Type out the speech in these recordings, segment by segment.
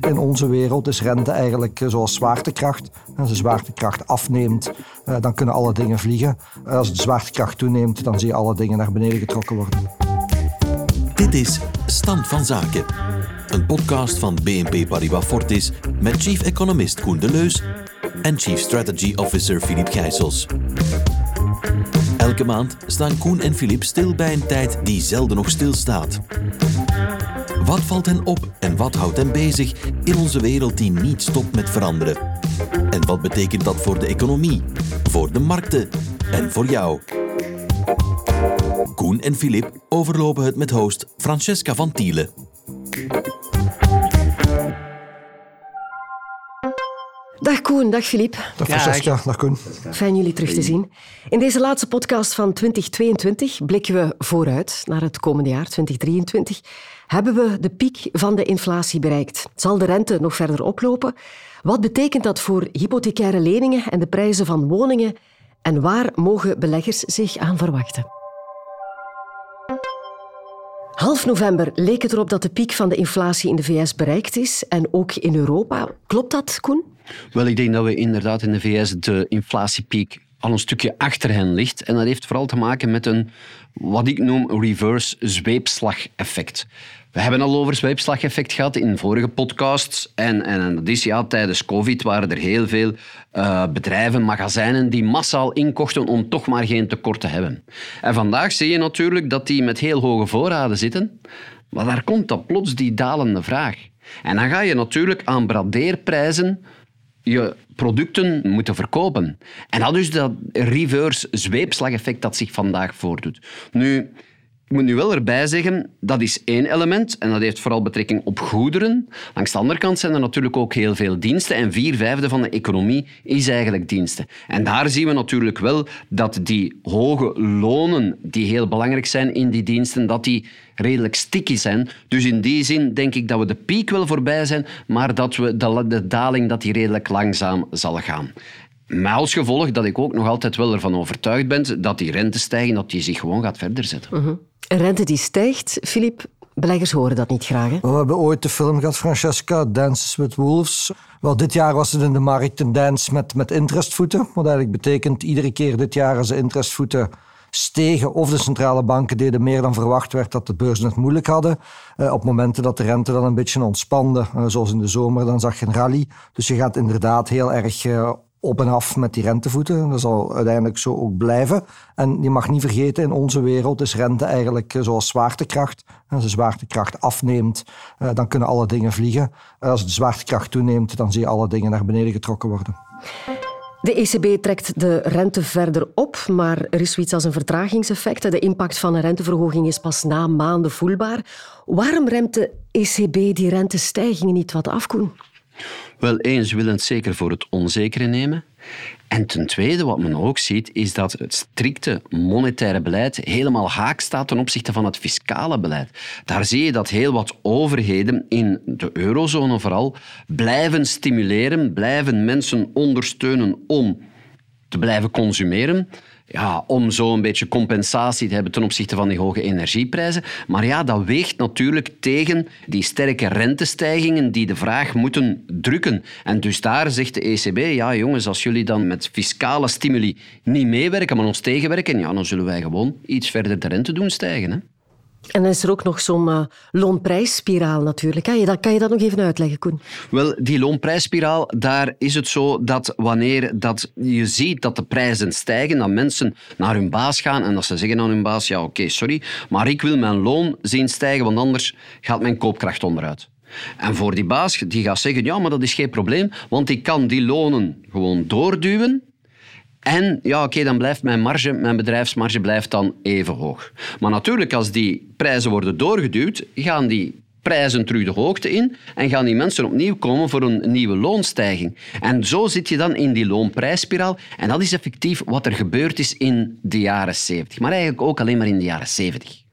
In onze wereld is rente eigenlijk eh, zoals zwaartekracht. Als de zwaartekracht afneemt, eh, dan kunnen alle dingen vliegen. Als de zwaartekracht toeneemt, dan zie je alle dingen naar beneden getrokken worden. Dit is Stand van Zaken. Een podcast van BNP Paribas Fortis met chief economist Koen Deleus en chief strategy officer Philippe Gijsels. Elke maand staan Koen en Philippe stil bij een tijd die zelden nog stilstaat. Wat valt hen op en wat houdt hen bezig in onze wereld die niet stopt met veranderen? En wat betekent dat voor de economie, voor de markten en voor jou? Koen en Philippe overlopen het met host Francesca van Tielen. Dag Koen, dag Filip. Dag Francesca, dag Koen. Fijn jullie terug te zien. In deze laatste podcast van 2022 blikken we vooruit naar het komende jaar, 2023. Hebben we de piek van de inflatie bereikt? Zal de rente nog verder oplopen? Wat betekent dat voor hypothecaire leningen en de prijzen van woningen? En waar mogen beleggers zich aan verwachten? Half november leek het erop dat de piek van de inflatie in de VS bereikt is en ook in Europa. Klopt dat, Koen? Wel, ik denk dat we inderdaad in de VS de inflatiepiek al een stukje achter hen ligt. En dat heeft vooral te maken met een, wat ik noem, reverse zweepslag-effect. We hebben al over zweepslag-effect gehad in vorige podcasts. En, en dat is ja, tijdens COVID waren er heel veel uh, bedrijven, magazijnen die massaal inkochten om toch maar geen tekort te hebben. En vandaag zie je natuurlijk dat die met heel hoge voorraden zitten. Maar daar komt dan plots die dalende vraag. En dan ga je natuurlijk aan bradeerprijzen je producten moeten verkopen. En dat is dat reverse zweepslageffect dat zich vandaag voordoet. Nu, moet nu wel erbij zeggen, dat is één element en dat heeft vooral betrekking op goederen. Langs de andere kant zijn er natuurlijk ook heel veel diensten en vier vijfde van de economie is eigenlijk diensten. En daar zien we natuurlijk wel dat die hoge lonen, die heel belangrijk zijn in die diensten, dat die redelijk sticky zijn. Dus in die zin denk ik dat we de piek wel voorbij zijn, maar dat we de, de daling dat die redelijk langzaam zal gaan. Met als gevolg dat ik ook nog altijd wel ervan overtuigd ben dat die rente stijgen, dat die zich gewoon gaat verder zetten. Uh Een rente die stijgt, Filip, beleggers horen dat niet graag. Hè? We hebben ooit de film gehad, Francesca, Dances with Wolves. Wel, dit jaar was het in de markt een dance met, met interestvoeten. Wat eigenlijk betekent, iedere keer dit jaar als de interestvoeten stegen of de centrale banken deden meer dan verwacht werd dat de beurzen het moeilijk hadden. Uh, op momenten dat de rente dan een beetje ontspande, uh, zoals in de zomer, dan zag je een rally. Dus je gaat inderdaad heel erg uh, op en af met die rentevoeten. Dat zal uiteindelijk zo ook blijven. En je mag niet vergeten, in onze wereld is rente eigenlijk zoals zwaartekracht. Als de zwaartekracht afneemt, dan kunnen alle dingen vliegen. Als de zwaartekracht toeneemt, dan zie je alle dingen naar beneden getrokken worden. De ECB trekt de rente verder op, maar er is zoiets als een vertragingseffect. De impact van een renteverhoging is pas na maanden voelbaar. Waarom remt de ECB die rentestijgingen niet wat af, Koen? Wel, eens willen zeker voor het onzekere nemen. En ten tweede, wat men ook ziet, is dat het strikte monetaire beleid helemaal haak staat ten opzichte van het fiscale beleid. Daar zie je dat heel wat overheden in de eurozone vooral blijven stimuleren, blijven mensen ondersteunen om te blijven consumeren ja, om zo een beetje compensatie te hebben ten opzichte van die hoge energieprijzen. Maar ja, dat weegt natuurlijk tegen die sterke rentestijgingen die de vraag moeten drukken. En dus daar zegt de ECB, ja jongens, als jullie dan met fiscale stimuli niet meewerken, maar ons tegenwerken, ja, dan zullen wij gewoon iets verder de rente doen stijgen. Hè? En is er ook nog zo'n uh, loonprijsspiraal natuurlijk. Kan je, dat, kan je dat nog even uitleggen, Koen? Wel, die loonprijsspiraal, daar is het zo dat wanneer dat je ziet dat de prijzen stijgen, dat mensen naar hun baas gaan en dat ze zeggen aan hun baas, ja oké, sorry, maar ik wil mijn loon zien stijgen, want anders gaat mijn koopkracht onderuit. En voor die baas, die gaat zeggen, ja, maar dat is geen probleem, want ik kan die lonen gewoon doorduwen en ja, oké, dan blijft mijn marge, mijn bedrijfsmarge blijft dan even hoog. Maar natuurlijk, als die prijzen worden doorgeduwd, gaan die prijzen terug de hoogte in en gaan die mensen opnieuw komen voor een nieuwe loonstijging. En zo zit je dan in die loonprijsspiraal. En dat is effectief wat er gebeurd is in de jaren 70. Maar eigenlijk ook alleen maar in de jaren 70.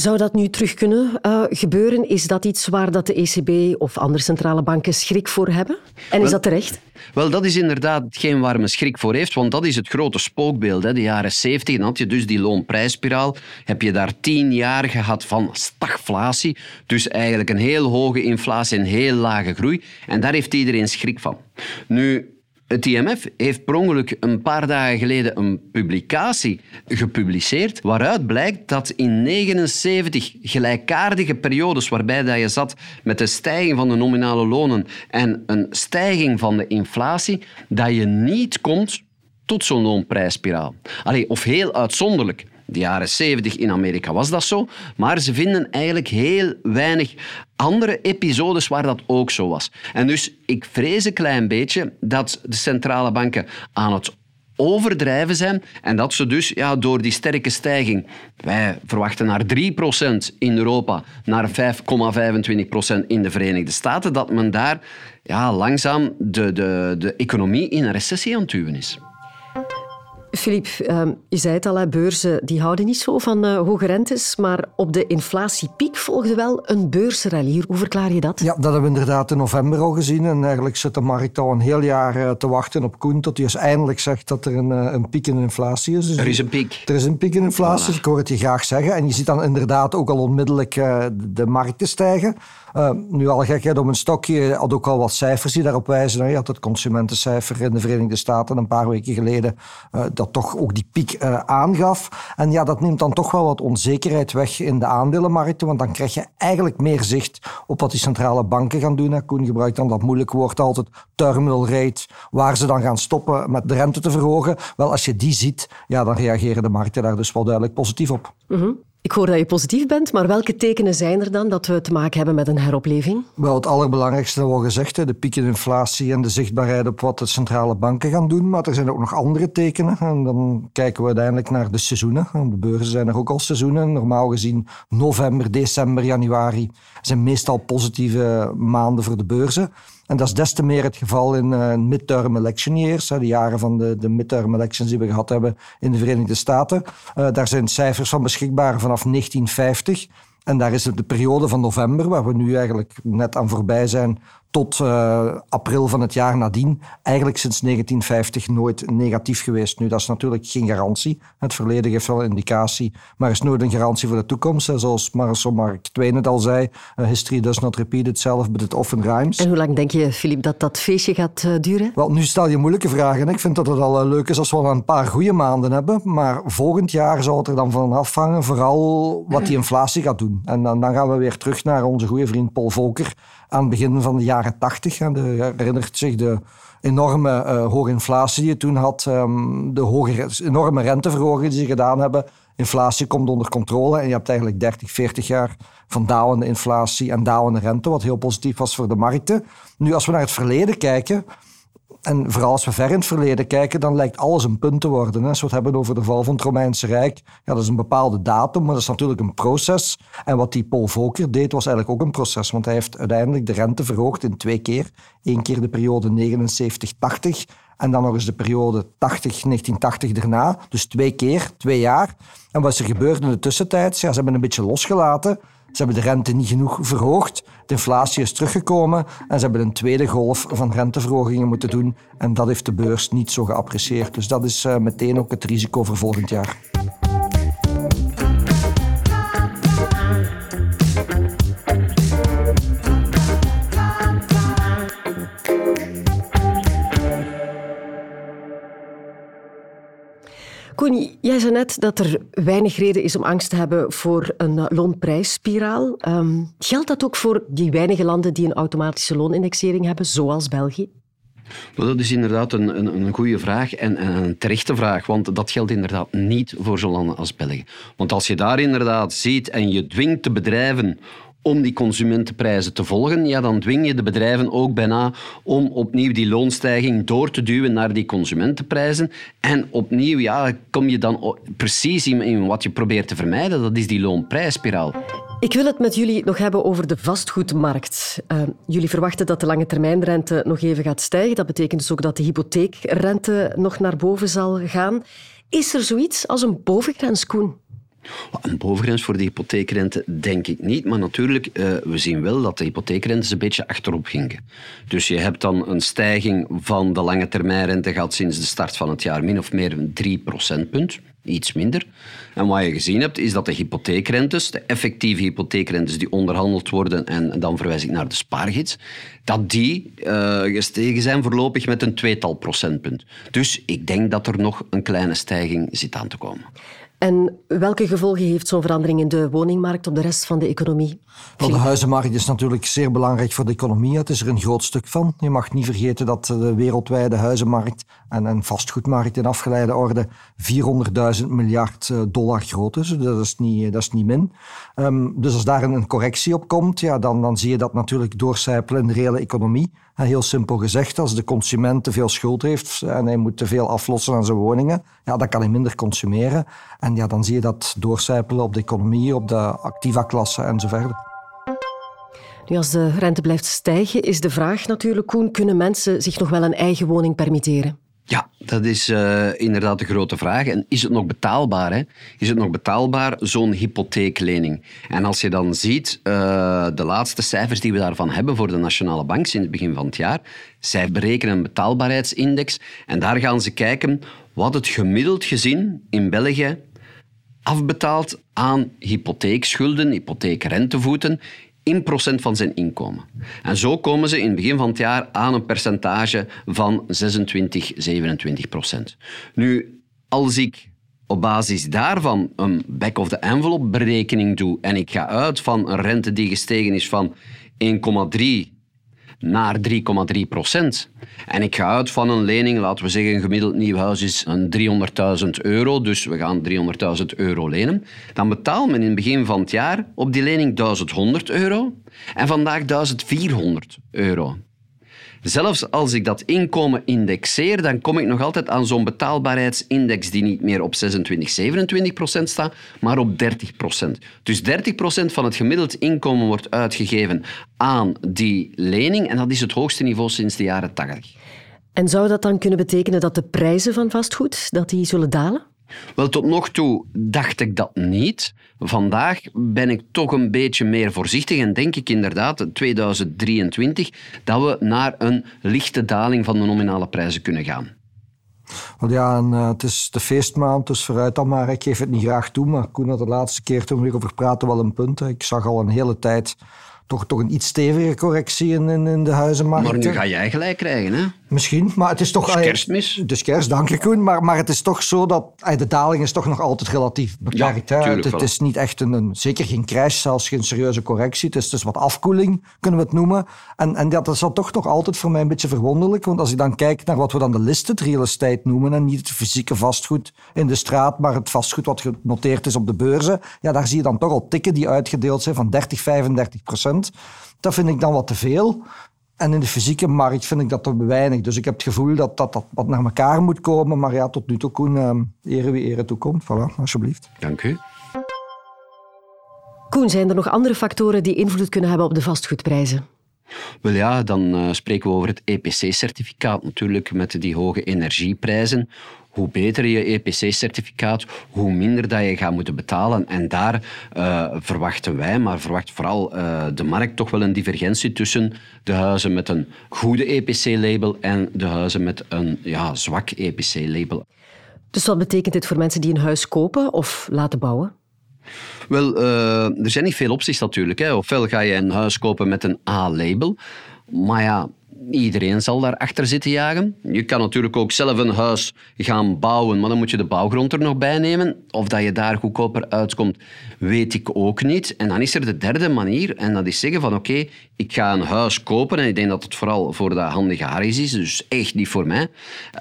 Zou dat nu terug kunnen uh, gebeuren? Is dat iets waar dat de ECB of andere centrale banken schrik voor hebben? En is dat terecht? Wel, dat is inderdaad hetgeen waar men schrik voor heeft, want dat is het grote spookbeeld. Hè. De jaren 70 dan had je dus die loonprijsspiraal. Heb je daar tien jaar gehad van stagflatie, dus eigenlijk een heel hoge inflatie en heel lage groei. En daar heeft iedereen schrik van. Nu, het IMF heeft per ongeluk een paar dagen geleden een publicatie gepubliceerd waaruit blijkt dat in 79 gelijkaardige periodes waarbij dat je zat met de stijging van de nominale lonen en een stijging van de inflatie, dat je niet komt tot zo'n loonprijsspiraal. Allee, of heel uitzonderlijk de jaren 70 in Amerika was dat zo, maar ze vinden eigenlijk heel weinig andere episodes waar dat ook zo was. En dus ik vrees een klein beetje dat de centrale banken aan het overdrijven zijn en dat ze dus ja, door die sterke stijging, wij verwachten naar 3% in Europa, naar 5,25% in de Verenigde Staten, dat men daar ja, langzaam de, de, de economie in een recessie aan het duwen is. Filip, ehm, je zei het al, beurzen die houden niet zo van uh, hoge rentes, maar op de inflatiepiek volgde wel een beursrally. Hoe verklaar je dat? Ja, dat hebben we inderdaad in november al gezien. En eigenlijk zit de markt al een heel jaar eh, te wachten op Koen tot hij eens eindelijk zegt dat er een, eh, een piek in inflatie is. Dus er is een piek. Er is een piek in inflatie, ik hoor het je graag zeggen. En je ziet dan inderdaad ook al onmiddellijk de markten stijgen. Uh, nu al gekheid om een stokje, had ook al wat cijfers die daarop wijzen. Je had het consumentencijfer in de Verenigde Staten een paar weken geleden uh, dat toch ook die piek uh, aangaf. En ja, dat neemt dan toch wel wat onzekerheid weg in de aandelenmarkten, want dan krijg je eigenlijk meer zicht op wat die centrale banken gaan doen. Koen gebruikt dan dat moeilijke woord altijd, terminal rate, waar ze dan gaan stoppen met de rente te verhogen. Wel, als je die ziet, ja, dan reageren de markten daar dus wel duidelijk positief op. Mm ik hoor dat je positief bent, maar welke tekenen zijn er dan dat we te maken hebben met een heropleving? Wel, het allerbelangrijkste al gezegd, de piek in inflatie en de zichtbaarheid op wat de centrale banken gaan doen. Maar er zijn ook nog andere tekenen. En dan kijken we uiteindelijk naar de seizoenen. De beurzen zijn er ook al seizoenen. Normaal gezien november, december, januari zijn meestal positieve maanden voor de beurzen. En dat is des te meer het geval in uh, midterm election years, de jaren van de, de midterm elections die we gehad hebben in de Verenigde Staten. Uh, daar zijn cijfers van beschikbaar vanaf 1950. En daar is de periode van november, waar we nu eigenlijk net aan voorbij zijn, tot uh, april van het jaar nadien eigenlijk sinds 1950 nooit negatief geweest. Nu, dat is natuurlijk geen garantie. Het verleden geeft wel een indicatie, maar is nooit een garantie voor de toekomst. Zoals Marcel Mark Twain het al zei, uh, history does not repeat itself, but it often rhymes. En hoe lang denk je, Filip, dat dat feestje gaat uh, duren? Wel, nu stel je moeilijke vragen. Ik vind dat het al leuk is als we al een paar goede maanden hebben, maar volgend jaar zal het er dan van afhangen, vooral wat die inflatie gaat doen. En dan, dan gaan we weer terug naar onze goede vriend Paul Volcker, aan het begin van de jaren tachtig. herinnert zich de enorme uh, hoge inflatie die je toen had, um, de enorme renteverhogingen die ze gedaan hebben. Inflatie komt onder controle en je hebt eigenlijk 30, 40 jaar van dalende inflatie en dalende rente, wat heel positief was voor de markten. Nu, als we naar het verleden kijken, en vooral als we ver in het verleden kijken, dan lijkt alles een punt te worden. Als we het hebben over de val van het Romeinse Rijk, ja, dat is een bepaalde datum, maar dat is natuurlijk een proces. En wat die Paul Volcker deed, was eigenlijk ook een proces. Want hij heeft uiteindelijk de rente verhoogd in twee keer. Eén keer de periode 79-80 en dan nog eens de periode 80, 1980 daarna. Dus twee keer, twee jaar. En wat is er gebeurd in de tussentijd? Ja, ze hebben een beetje losgelaten. Ze hebben de rente niet genoeg verhoogd. De inflatie is teruggekomen en ze hebben een tweede golf van renteverhogingen moeten doen. En dat heeft de beurs niet zo geapprecieerd. Dus dat is uh, meteen ook het risico voor volgend jaar. Koen, jij zei net dat er weinig reden is om angst te hebben voor een loonprijsspiraal. Um, geldt dat ook voor die weinige landen die een automatische loonindexering hebben, zoals België? dat is inderdaad een, een, een goede vraag en, en, een terechte vraag, want dat geldt inderdaad niet voor zo'n landen als België. Want als je daar inderdaad ziet en je dwingt de bedrijven om die consumentenprijzen te volgen, ja, dan dwing je de bedrijven ook bijna om opnieuw die loonstijging door te duwen naar die consumentenprijzen. En opnieuw ja, kom je dan precies in wat je probeert te vermijden, dat is die loonprijsspiraal. Ik wil het met jullie nog hebben over de vastgoedmarkt. Uh, jullie verwachten dat de lange termijnrente nog even gaat stijgen. Dat betekent dus ook dat de hypotheekrente nog naar boven zal gaan. Is er zoiets als een bovengrens, Koen? Een bovengrens voor de hypotheekrente denk ik niet, maar natuurlijk, uh, we zien wel dat de hypotheekrentes een beetje achterop gingen. Dus je hebt dan een stijging van de lange termijnrente gehad sinds de start van het jaar, min of meer een 3 procentpunt iets minder. En wat je gezien hebt, is dat de hypotheekrentes, de effectieve hypotheekrentes die onderhandeld worden, en dan verwijs ik naar de spaargids, dat die uh, gestegen zijn voorlopig met een tweetal procentpunt. Dus ik denk dat er nog een kleine stijging zit aan te komen. En welke gevolgen heeft zo'n verandering in de woningmarkt op de rest van de economie? Wel, de huizenmarkt is natuurlijk zeer belangrijk voor de economie. Het is er een groot stuk van. Je mag niet vergeten dat de wereldwijde huizenmarkt en, een vastgoedmarkt in afgeleide orde 400.000 miljard eh, dollar groot is. Dat is niet, dat is niet min. Um, dus als daar een correctie op komt, ja, dan, dan zie je dat natuurlijk doorcijpelen in de reële economie. Heel simpel gezegd, als de consument te veel schuld heeft en hij moet te veel aflossen aan zijn woningen, ja, dan kan hij minder consumeren. En ja, dan zie je dat doorcijpelen op de economie, op de activa klasse en zo verder. Nu, als de rente blijft stijgen, is de vraag natuurlijk, Koen, kunnen mensen zich nog wel een eigen woning permitteren? Ja, dat is uh, inderdaad de grote vraag. En is het nog betaalbaar? Hè? Is het nog betaalbaar, zo'n hypotheeklening? En als je dan ziet, uh, de laatste cijfers die we daarvan hebben voor de Nationale Bank sinds het begin van het jaar, zij berekenen een betaalbaarheidsindex en daar gaan ze kijken wat het gemiddeld gezien in België afbetaalt aan hypotheekschulden, hypotheekrentevoeten in procent van zijn inkomen. En zo komen ze in het begin van het jaar aan een percentage van 26, 27 procent. Nu, als ik op basis daarvan een back-of-the-envelope berekening doe en ik ga uit van een rente die gestegen is van 1,3 naar 3,3 procent. En ik ga uit van een lening, laten we zeggen, een gemiddeld nieuw huis is een 300.000 euro, dus we gaan 300.000 euro lenen. Dan betaalt men in het begin van het jaar op die lening 1100 euro en vandaag 1400 euro. Zelfs als ik dat inkomen indexeer, dan kom ik nog altijd aan zo'n betaalbaarheidsindex die niet meer op 26, 27 procent staat, maar op 30 procent. Dus 30 procent van het gemiddeld inkomen wordt uitgegeven aan die lening en dat is het hoogste niveau sinds de jaren 80. En zou dat dan kunnen betekenen dat de prijzen van vastgoed dat die zullen dalen? Wel, tot nog toe dacht ik dat niet. Vandaag ben ik toch een beetje meer voorzichtig en denk ik inderdaad, 2023, dat we naar een lichte daling van de nominale prijzen kunnen gaan. Wel ja, en, uh, het is de feestmaand, dus vooruit dan maar. Ik geef het niet graag toe, maar Koen had de laatste keer toen we hierover praten wel een punt. Ik zag al een hele tijd toch, toch een iets stevige correctie in, in, de huizenmarkt. Maar nu ga jij gelijk krijgen, hè? Misschien, maar het is toch... Het is kerstmis. Het is kerst, dank je Koen. Maar, maar het is toch zo dat de daling is toch nog altijd relatief beperkt. Ja, het, het is niet echt een, een, zeker geen crash, zelfs geen serieuze correctie. Het is dus wat afkoeling, kunnen we het noemen. En, en dat is dan toch nog altijd voor mij een beetje verwonderlijk. Want als ik dan kijk naar wat we dan de listed real estate noemen, en niet het fysieke vastgoed in de straat, maar het vastgoed wat genoteerd is op de beurzen, ja, daar zie je dan toch al tikken die uitgedeeld zijn van 30, 35 procent. Dat vind ik dan wat te veel. En in de fysieke markt vind ik dat te weinig. Dus ik heb het gevoel dat dat, dat wat naar elkaar moet komen. Maar ja, tot nu toe, Koen, uh, ere wie ere toekomt. Voilà, alsjeblieft. Dank u. Koen, zijn er nog andere factoren die invloed kunnen hebben op de vastgoedprijzen? Wel ja, dan uh, spreken we over het EPC-certificaat natuurlijk met die hoge energieprijzen hoe beter je EPC-certificaat, hoe minder dat je gaat moeten betalen. En daar uh, verwachten wij, maar verwacht vooral uh, de markt, toch wel een divergentie tussen de huizen met een goede EPC-label en de huizen met een ja, zwak EPC-label. Dus wat betekent dit voor mensen die een huis kopen of laten bouwen? Wel, uh, er zijn niet veel opties natuurlijk. Hè. Ofwel ga je een huis kopen met een A-label. Maar ja, iedereen zal daar achter zitten jagen. Je kan natuurlijk ook zelf een huis gaan bouwen, maar dan moet je de bouwgrond er nog bij nemen. Of dat je daar goedkoper uitkomt, weet ik ook niet. En dan is er de derde manier, en dat is zeggen van oké, ik ga een huis kopen, en ik denk dat het vooral voor de handige Harry's is, dus echt niet voor mij.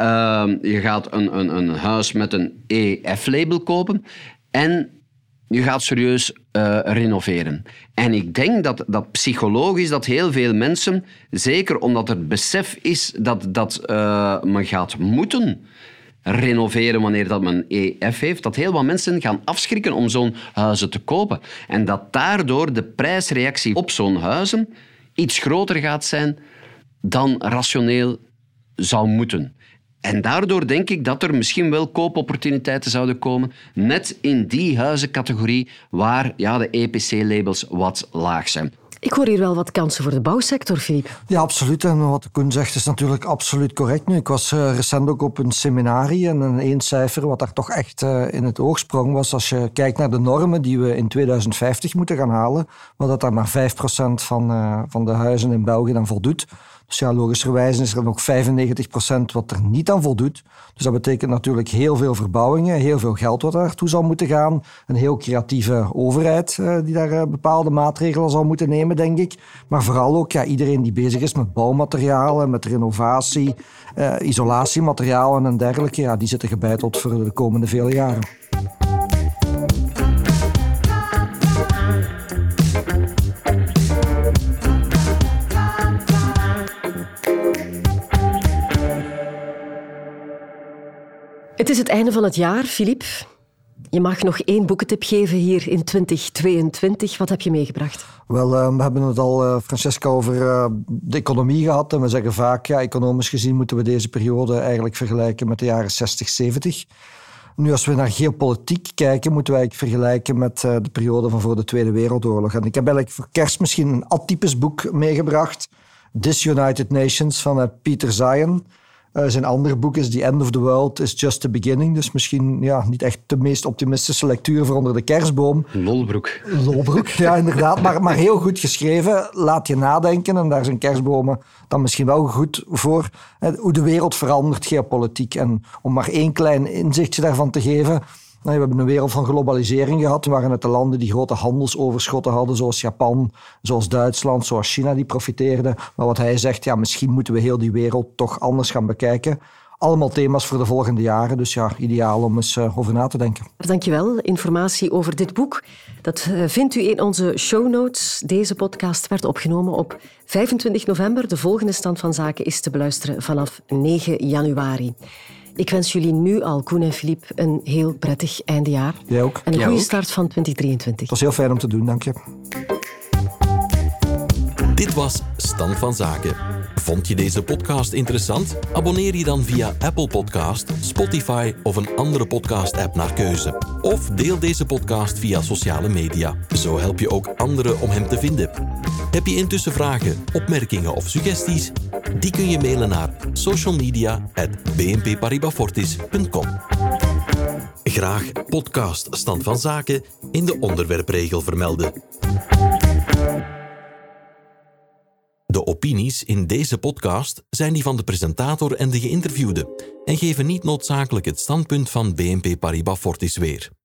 Uh, je gaat een, een, een huis met een EF-label kopen en je gaat serieus uh, renoveren. En ik denk dat, dat psychologisch dat heel veel mensen, zeker omdat er besef is dat, dat uh, men gaat moeten renoveren wanneer dat men EF heeft, dat heel wat mensen gaan afschrikken om zo'n huizen te kopen. En dat daardoor de prijsreactie op zo'n huizen iets groter gaat zijn dan rationeel zou moeten. En daardoor denk ik dat er misschien wel koopopportuniteiten zouden komen, net in die huizencategorie waar ja, de EPC-labels wat laag zijn. Ik hoor hier wel wat kansen voor de bouwsector, Filip. Ja, absoluut. En wat Koen zegt is natuurlijk absoluut correct. Nu, ik was uh, recent ook op een seminarie en een één cijfer wat daar toch echt uh, in het oog sprong was als je kijkt naar de normen die we in 2050 moeten gaan halen, wat dat daar maar 5% van, uh, van de huizen in België dan voldoet. Dus ja, is er nog 95% wat er niet aan voldoet. Dus dat betekent natuurlijk heel veel verbouwingen, heel veel geld wat daartoe zal moeten gaan. Een heel creatieve overheid uh, die daar uh, bepaalde maatregelen zal moeten nemen, denk ik. Maar vooral ook ja, iedereen die bezig is met bouwmaterialen, met renovatie, uh, isolatiematerialen en dergelijke, ja, die zitten gebeiteld voor de komende vele jaren. Het is het einde van het jaar, Filip. Je mag nog één boekentip geven hier in 2022. Wat heb je meegebracht? Wel, uh, we hebben het al, uh, Francesca, over uh, de economie gehad. En we zeggen vaak, ja, economisch gezien moeten we deze periode eigenlijk vergelijken met de jaren 60, 70. Nu, als we naar geopolitiek kijken, moeten wij vergelijken met de periode van voor de Tweede Wereldoorlog. En ik heb eigenlijk voor kerst misschien een atypisch boek meegebracht. Disunited Nations van Peter Zion. Uh, zijn andere boek is The End of the World is Just the Beginning. Dus misschien ja, niet echt de meest optimistische lectuur voor onder de kerstboom. Lolbroek. Lolbroek, ja inderdaad. Maar, maar heel goed geschreven. Laat je nadenken. En daar zijn kerstbomen dan misschien wel goed voor. Hoe de wereld verandert, geopolitiek. En om maar één klein inzichtje daarvan te geven... We hebben een wereld van globalisering gehad, waarin het de landen die grote handelsoverschotten hadden, zoals Japan, zoals Duitsland, zoals China, die profiteerden. Maar wat hij zegt, ja, misschien moeten we heel die wereld toch anders gaan bekijken. Allemaal thema's voor de volgende jaren, dus ja, ideaal om eens uh, over na te denken. Dankjewel. Informatie over dit boek, dat uh, vindt u in onze show notes. Deze podcast werd opgenomen op 25 november. De volgende stand van zaken is te beluisteren vanaf 9 januari. Ik wens jullie nu al, Koen en Filip, een heel prettig eindejaar. Jij ook. En een Jij goede ook. start van 2023. Het was heel fijn om te doen, dank je. Dit was Stand van Zaken. Vond je deze podcast interessant? Abonneer je dan via Apple Podcast, Spotify of een andere podcast-app naar keuze. Of deel deze podcast via sociale media. Zo help je ook anderen om hem te vinden. Heb je intussen vragen, opmerkingen of suggesties? Die kun je mailen naar socialmedia.bnpparibafortis.com. Graag podcast Stand van Zaken in de onderwerpregel vermelden. De opinies in deze podcast zijn die van de presentator en de geïnterviewde en geven niet noodzakelijk het standpunt van BNP Paribas Fortis weer.